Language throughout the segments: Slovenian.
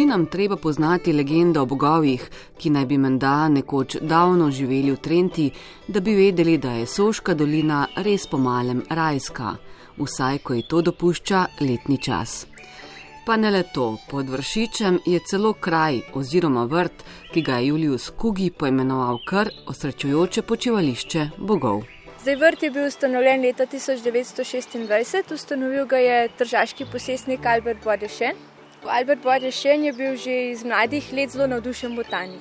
ni nam treba poznati legende o bogovih, ki naj bi menda nekoč davno živeli v Trenti, da bi vedeli, da je Soška dolina res pomalem rajska, vsaj ko ji to dopušča letni čas. Pa ne le to, pod vršičem je celo kraj oziroma vrt, ki ga je Julius Kugi poimenoval kar osrečujoče počivališče bogov. Zdaj, vrt je bil ustanovljen leta 1926, ustanovil ga je tržaški posestnik Albert Bodešen. Albert Bodešen je bil že iz mladih let zelo navdušen botanik,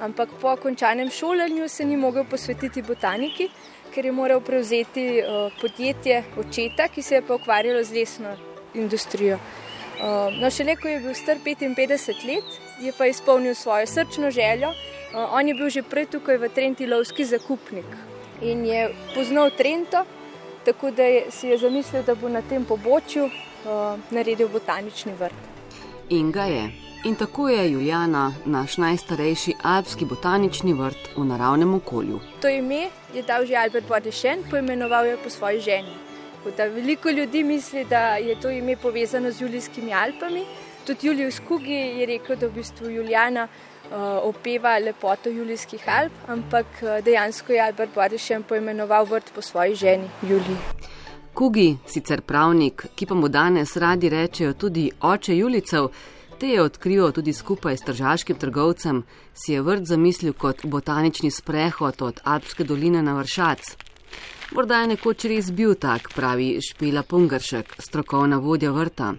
ampak po končanem šolanju se ni mogel posvetiti botaniki, ker je moral prevzeti uh, podjetje očeta, ki se je pa ukvarjalo z lesno industrijo. Uh, no, šele ko je bil star 55 let, je pa izpolnil svojo srčno željo. Uh, on je bil že prej tukaj v Trenti lovski zakupnik, in je poznal Trento, tako da je, si je zamislil, da bo na tem pobočju naredil botanični vrt. In ga je. In tako je Juliana, naš najstarejši alpski botanični vrt v naravnem okolju. To ime je dal že Albert Bodešen, poimenoval jo po svoji ženi. Da veliko ljudi misli, da je to ime povezano z Julijskimi Alpami. Tudi Julius Kugi je rekel, da v bistvu Juliana uh, opeva lepoto Julijskih Alp, ampak uh, dejansko je Albert Bodešen poimenoval vrt po svoji ženi Juliji. Kugi, sicer pravnik, ki pa mu danes radi rečejo tudi oče Julicev, te je odkril tudi skupaj s tržaškim trgovcem, si je vrt zamislil kot botanični sprehod od Alpske doline na Vršac. Morda je nekoč res bil tak, pravi Špila Pungaršek, strokovna vodja vrta.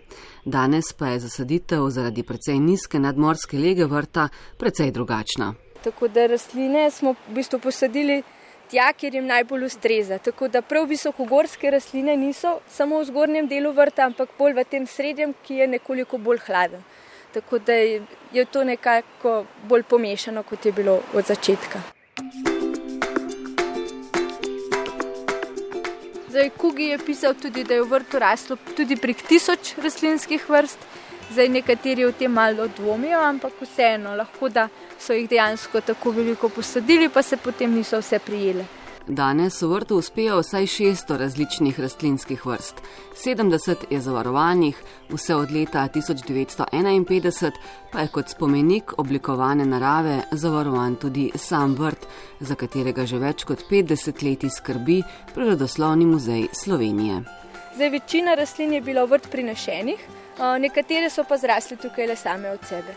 Danes pa je zasaditev zaradi precej nizke nadmorske lege vrta precej drugačna. Tako da rastline smo v bistvu posadili tja, kjer jim najbolj ustreza. Tako da prav visokogorske rastline niso samo v zgornjem delu vrta, ampak bolj v tem srednjem, ki je nekoliko bolj hladen. Tako da je to nekako bolj pomešano, kot je bilo od začetka. Zdaj, Kugi je pisal tudi, da je v vrtu raslo tudi prek tisoč rastlinskih vrst. Zdaj, nekateri o tem malo dvomijo, ampak vseeno, lahko da so jih dejansko tako veliko posadili, pa se potem niso vse prijele. Danes v vrtu uspejo vsaj 600 različnih rastlinskih vrst. 70 je zavarovanih, vse od leta 1951 pa je kot spomenik oblikovane narave zavarovan tudi sam vrt, za katerega že več kot 50 let skrbi Prirodoslovni muzej Slovenije. Zdaj, večina rastlin je bila v vrt prinešenih, nekatere so pa zrasle tukaj le same od sebe.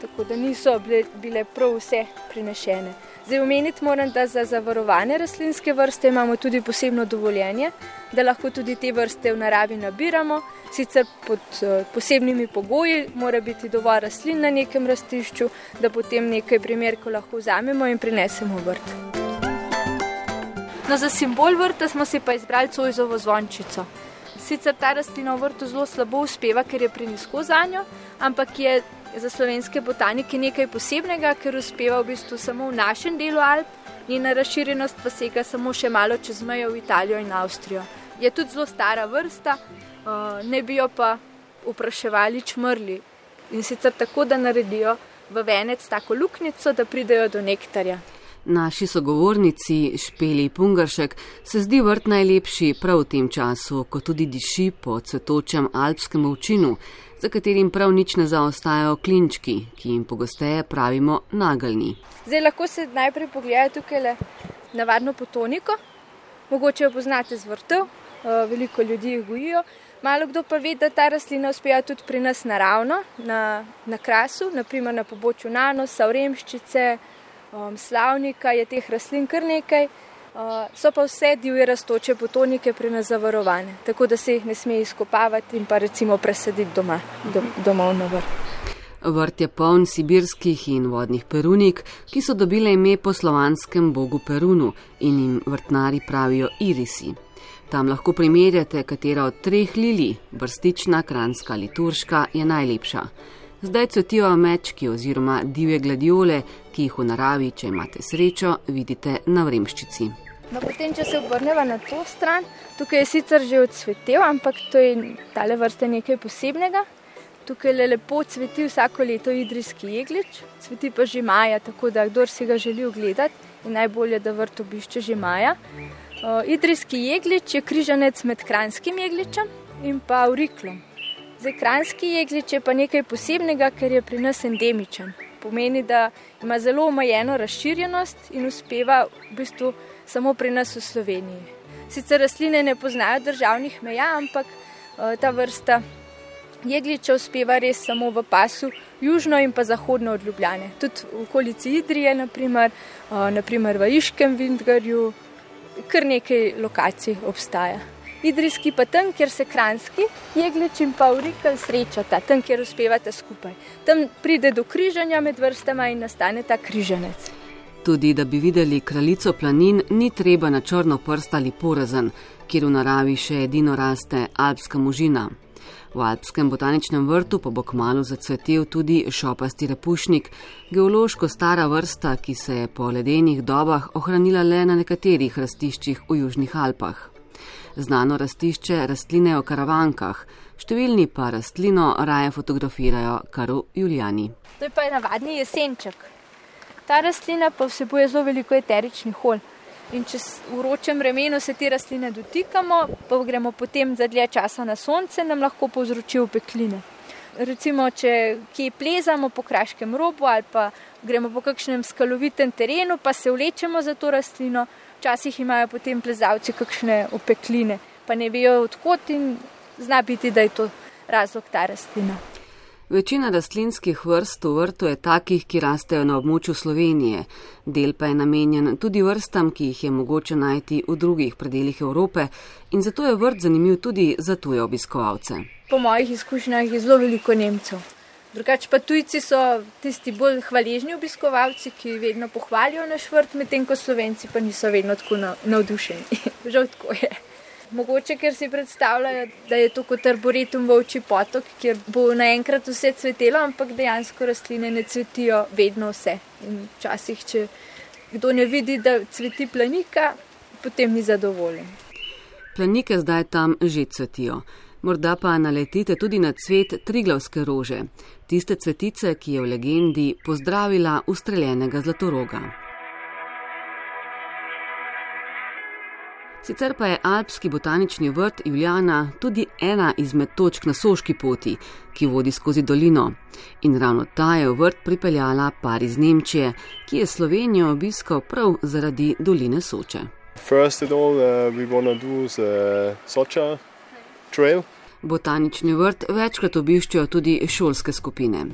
Tako da niso bile, bile prav vse prinešene. Zdaj omeniti moram, da za zavarovane rastlinske vrste imamo tudi posebno dovoljenje, da lahko tudi te vrste v naravi nabiramo, sicer pod uh, posebnimi pogoji, mora biti dovolj rastlin na nekem rastišču, da potem nekaj primerkov lahko vzamemo in prinesemo vrt. No, za simbol vrta smo si pa izbrali cojzovo zvončico. Sicer ta rastlina v vrtu zelo slabo uspeva, ker je prenisko za njo, ampak je za slovenske botanike nekaj posebnega, ker uspeva v bistvu samo v našem delu Alp, njena razširjenost pa sega samo še malo čez mejo v Italijo in Avstrijo. Je tudi zelo stara vrsta, uh, ne bi jo pa upraševali čmrli in sicer tako, da naredijo v venec tako luknjico, da pridejo do nektarja. Naši sogovornici Špeli Pungaršek se zdi vrt najlepši prav v tem času, ko tudi diši po cvetočem alpskem učinu, za katerim prav nič ne zaostajajo klinčki, ki jim pogosteje pravimo nagelni. Zdaj lahko se najprej pogledate tukaj le navadno potoniko, mogoče jo poznate z vrtov, veliko ljudi jih gojijo. Malo kdo pa ve, da ta rastlina uspeva tudi pri nas naravno, na, na krasu, naprimer na pobočju nanosa, vremščice um, slavnika, je teh rastlin kar nekaj, uh, so pa vse divje raztoče potonike pri nas zavarovane, tako da se jih ne sme izkopavati in pa recimo presaditi doma, do, domov na vrt. Vrt je poln sibirskih in vodnih perunik, ki so dobile ime po slovanskem bogu Perunu in jim vrtnari pravijo irisi. Tam lahko primerjate, katera od treh lili, brstična, kranska ali turška, je najlepša. Zdaj cvetijo amečki oziroma divje gladiole, ki jih v naravi, če imate srečo, vidite na vremščici. No, potem, če se obrnemo na to stran, tukaj je sicer že odsvetel, ampak to je tale vrste nekaj posebnega. Tukaj le lepo cveti vsako leto idrijski jeglič, cveti pa že maja, tako da kdo si ga želi ogledati, je najbolje, da vrt obišče že maja. Uh, idrijski jeglič je križanec med kranskim jegličem in pa uriklom. Zdaj, kranski jeglič je pa nekaj posebnega, ker je pri nas endemičen. Pomeni, da ima zelo omejeno razširjenost in uspeva v bistvu samo pri nas v Sloveniji. Sicer rastline ne poznajo državnih meja, ampak uh, ta vrsta jegliča uspeva res samo v pasu južno in pa zahodno od Ljubljane. Tudi v okolici Idrije, naprimer, uh, naprimer v Iškem Vindgarju, kar nekaj lokacij obstaja. Idrijski pa tam, kjer se kranski jeglič in pa urikal srečata, tam, kjer uspevate skupaj. Tam pride do križanja med vrstama in nastane ta križanec. Tudi, da bi videli kraljico planin, ni treba na črno prst ali porazen, kjer v naravi še edino raste alpska možina. V alpskem botaničnem vrtu pa bo kmalo zacvetel tudi šopasti repušnik, geološko stara vrsta, ki se je po ledenih dobah ohranila le na nekaterih rastiščih v Južnih Alpah. Znano rastišče rastline o karavankah, številni pa rastlino raje fotografirajo kar v Julijani. To je pa navadni jesenček. Ta rastlina pa vsebuje zelo veliko eteričnih olj. In če v vročem vremenu se te rastline dotikamo, pa gremo potem za dlje časa na sonce, nam lahko povzroči opekline. Recimo, če kje plezamo po kraškem robu ali pa gremo po kakšnem skalovitem terenu, pa se vlečemo za to rastlino, včasih imajo potem plezalci kakšne opekline, pa ne vejo odkot in zna biti, da je to razlog ta rastlina. Večina rastlinskih vrst v vrtu je takih, ki rastejo na območju Slovenije, del pa je namenjen tudi vrstam, ki jih je mogoče najti v drugih predeljih Evrope in zato je vrt zanimiv tudi za tuje obiskovalce. Po mojih izkušnjah je zelo veliko Nemcev. Drugač pa tujci so tisti bolj hvaležni obiskovalci, ki vedno pohvalijo naš vrt, medtem ko Slovenci pa niso vedno tako navdušeni. Žal tako je. Mogoče, ker si predstavljajo, da je to kot arboretum v oči potok, kjer bo naenkrat vse cvetelo, ampak dejansko rastline ne cvetijo vedno vse. In včasih, če kdo ne vidi, da cveti planika, potem ni zadovoljen. Planike zdaj tam že cvetijo. Morda pa naletite tudi na cvet triglavske rože, tiste cvetice, ki je v legendi pozdravila ustreljenega zlatoroga. Sicer pa je Alpski botanični vrt Juliana tudi ena izmed točk na soški poti, ki vodi skozi dolino. In ravno ta je v vrt pripeljala par iz Nemčije, ki je Slovenijo obiskal prav zaradi doline Soče. First of all, uh, we want to do the Socha trail. Botanični vrt večkrat obiščajo tudi šolske skupine.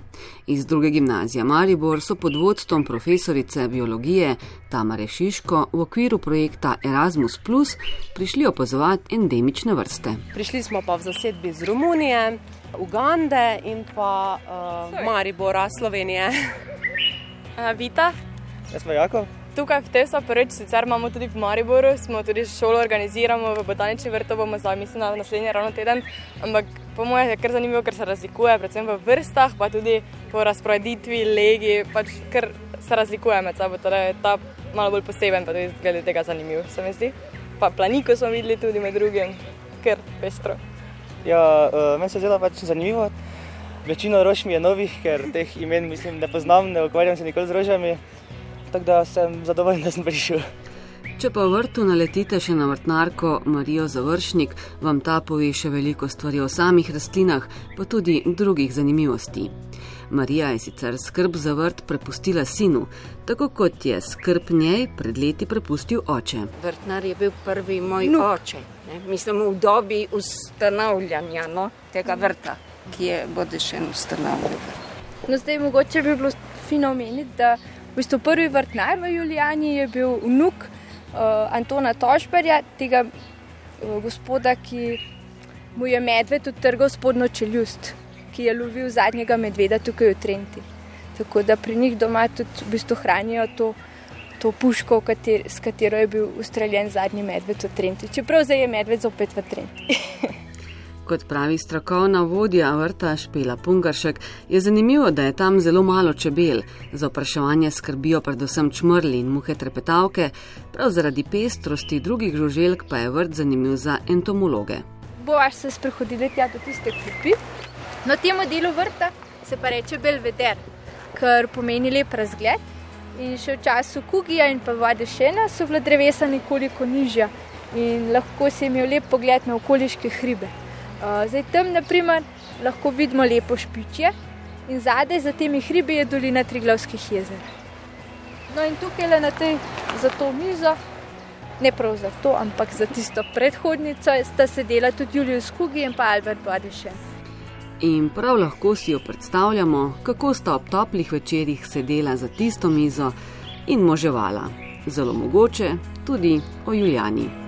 Iz druge gimnazije Maribor so pod vodstvom profesorice biologije Tamare Šiško v okviru projekta Erasmus Plus prišli opazovati endemične vrste. Prišli smo pa v zasedbi iz Romunije, Ugande in pa uh, Maribora, Slovenije. uh, Vita? Jaz pa Jakob. Tukaj v Tesu, prvič, sicer imamo tudi v Mariboru, smo tudi šolo organiziramo v botanični vrt, bomo zdaj, mislim, na naslednji ravno teden. Ampak po mojem je kar zanimivo, ker se razlikuje, predvsem v vrstah, pa tudi po razporeditvi, legi, pač kar se razlikuje med sabo. Torej, ta malo bolj poseben, pa tudi glede tega zanimiv, se mi zdi. Pa planiko smo videli tudi med drugim, ker pestro. Ja, uh, meni se je zelo pač zanimivo. Večino rož mi je novih, ker teh imen mislim, ne poznam, ne ukvarjam se nikoli z rožami tako da sem zadovoljen, da sem prišel. Če pa v vrtu naletite še na vrtnarko Marijo Završnik, vam ta pove še veliko stvari o samih rastlinah, pa tudi drugih zanimivosti. Marija je sicer skrb za vrt prepustila sinu, tako kot je skrb njej pred leti prepustil oče. Vrtnar je bil prvi moj no. oče, ne? mislim v dobi ustanovljanja no? tega vrta, ki je bode še ustanovljen. No, zdaj mogoče bi bilo fino omeniti, da V bistvu prvi vrtnar v Julijani je bil vnuk uh, Antona Tošberja, tega uh, gospoda, ki mu je medved utrgal spodnjo čeljust, ki je lovil zadnjega medveda tukaj v Trenti. Tako da pri njih doma tudi v bistvu hranijo to, to puško, kater, s katero je bil ustreljen zadnji medved v Trenti. Čeprav zdaj je medved zopet v Trenti. Kot pravi strokovna vodja vrta Špela Pungaršek, je zanimivo, da je tam zelo malo čebel. Za opraševanje skrbijo predvsem čmrli in muhe trepetavke, prav zaradi pestrosti drugih žuželk pa je vrt zanimiv za entomologe. Boš se sprehodili tja do tiste klopi. Na tem delu vrta se pa reče Belveder, kar pomeni lep razgled. In še v času kugija in pa vode šena so bila drevesa nekoliko nižja in lahko si imel lep pogled na okoliške hribe. Zdaj tam, naprimer, lahko vidimo lepo špičje in zadaj za temi hribi je dolina Triglavskih jezer. No in tukaj le na tej za to mizo, ne prav za to, ampak za tisto predhodnico, sta sedela tudi Julius Kugi in pa Albert Badešen. In prav lahko si jo predstavljamo, kako sta ob toplih večerjih sedela za tisto mizo in moževala. Zelo mogoče tudi o Juliani.